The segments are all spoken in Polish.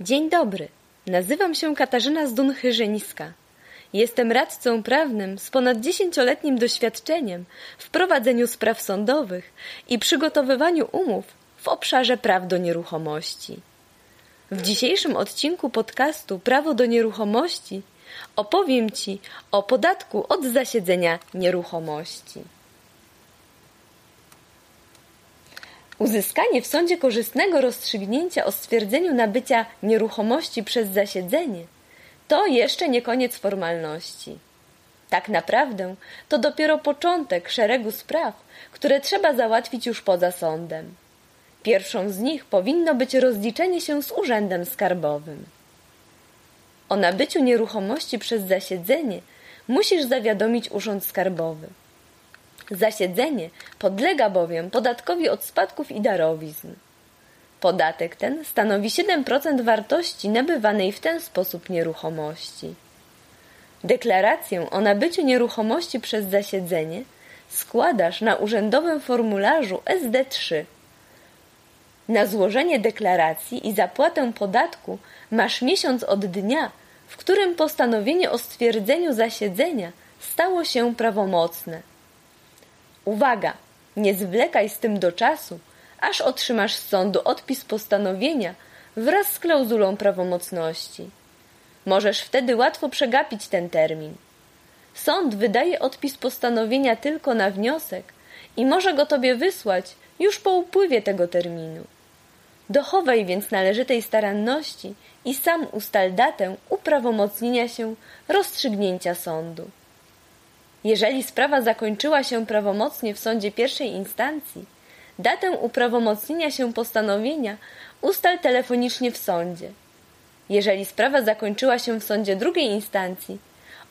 Dzień dobry. Nazywam się Katarzyna Zdun-Chyżyńska. Jestem radcą prawnym z ponad dziesięcioletnim doświadczeniem w prowadzeniu spraw sądowych i przygotowywaniu umów w obszarze praw do nieruchomości. W dzisiejszym odcinku podcastu Prawo do nieruchomości opowiem Ci o podatku od zasiedzenia nieruchomości. Uzyskanie w sądzie korzystnego rozstrzygnięcia o stwierdzeniu nabycia nieruchomości przez zasiedzenie to jeszcze nie koniec formalności. Tak naprawdę to dopiero początek szeregu spraw, które trzeba załatwić już poza sądem. Pierwszą z nich powinno być rozliczenie się z urzędem skarbowym. O nabyciu nieruchomości przez zasiedzenie musisz zawiadomić urząd skarbowy. Zasiedzenie podlega bowiem podatkowi od spadków i darowizn. Podatek ten stanowi 7% wartości nabywanej w ten sposób nieruchomości. Deklarację o nabyciu nieruchomości przez zasiedzenie składasz na urzędowym formularzu SD3. Na złożenie deklaracji i zapłatę podatku masz miesiąc od dnia, w którym postanowienie o stwierdzeniu zasiedzenia stało się prawomocne. Uwaga! Nie zwlekaj z tym do czasu, aż otrzymasz z sądu odpis postanowienia wraz z klauzulą prawomocności. Możesz wtedy łatwo przegapić ten termin. Sąd wydaje odpis postanowienia tylko na wniosek i może go tobie wysłać już po upływie tego terminu. Dochowaj więc należytej staranności i sam ustal datę uprawomocnienia się rozstrzygnięcia sądu. Jeżeli sprawa zakończyła się prawomocnie w sądzie pierwszej instancji, datę uprawomocnienia się postanowienia ustal telefonicznie w sądzie. Jeżeli sprawa zakończyła się w sądzie drugiej instancji,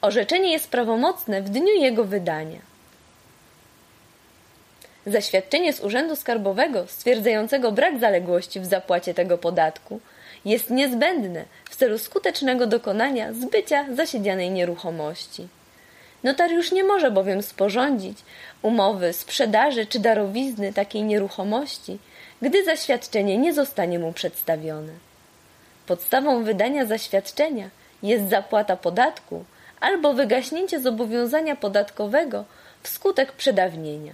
orzeczenie jest prawomocne w dniu jego wydania. Zaświadczenie z Urzędu Skarbowego stwierdzającego brak zaległości w zapłacie tego podatku jest niezbędne w celu skutecznego dokonania zbycia zasiedzianej nieruchomości. Notariusz nie może bowiem sporządzić umowy, sprzedaży czy darowizny takiej nieruchomości, gdy zaświadczenie nie zostanie mu przedstawione. Podstawą wydania zaświadczenia jest zapłata podatku albo wygaśnięcie zobowiązania podatkowego wskutek przedawnienia.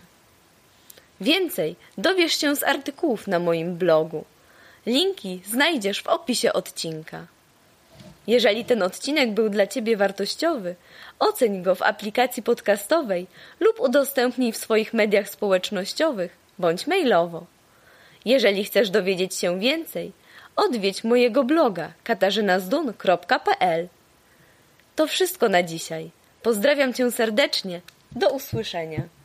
Więcej dowiesz się z artykułów na moim blogu. Linki znajdziesz w opisie odcinka. Jeżeli ten odcinek był dla Ciebie wartościowy, oceń go w aplikacji podcastowej lub udostępnij w swoich mediach społecznościowych bądź mailowo. Jeżeli chcesz dowiedzieć się więcej, odwiedź mojego bloga katarzynazdun.pl. To wszystko na dzisiaj. Pozdrawiam Cię serdecznie. Do usłyszenia.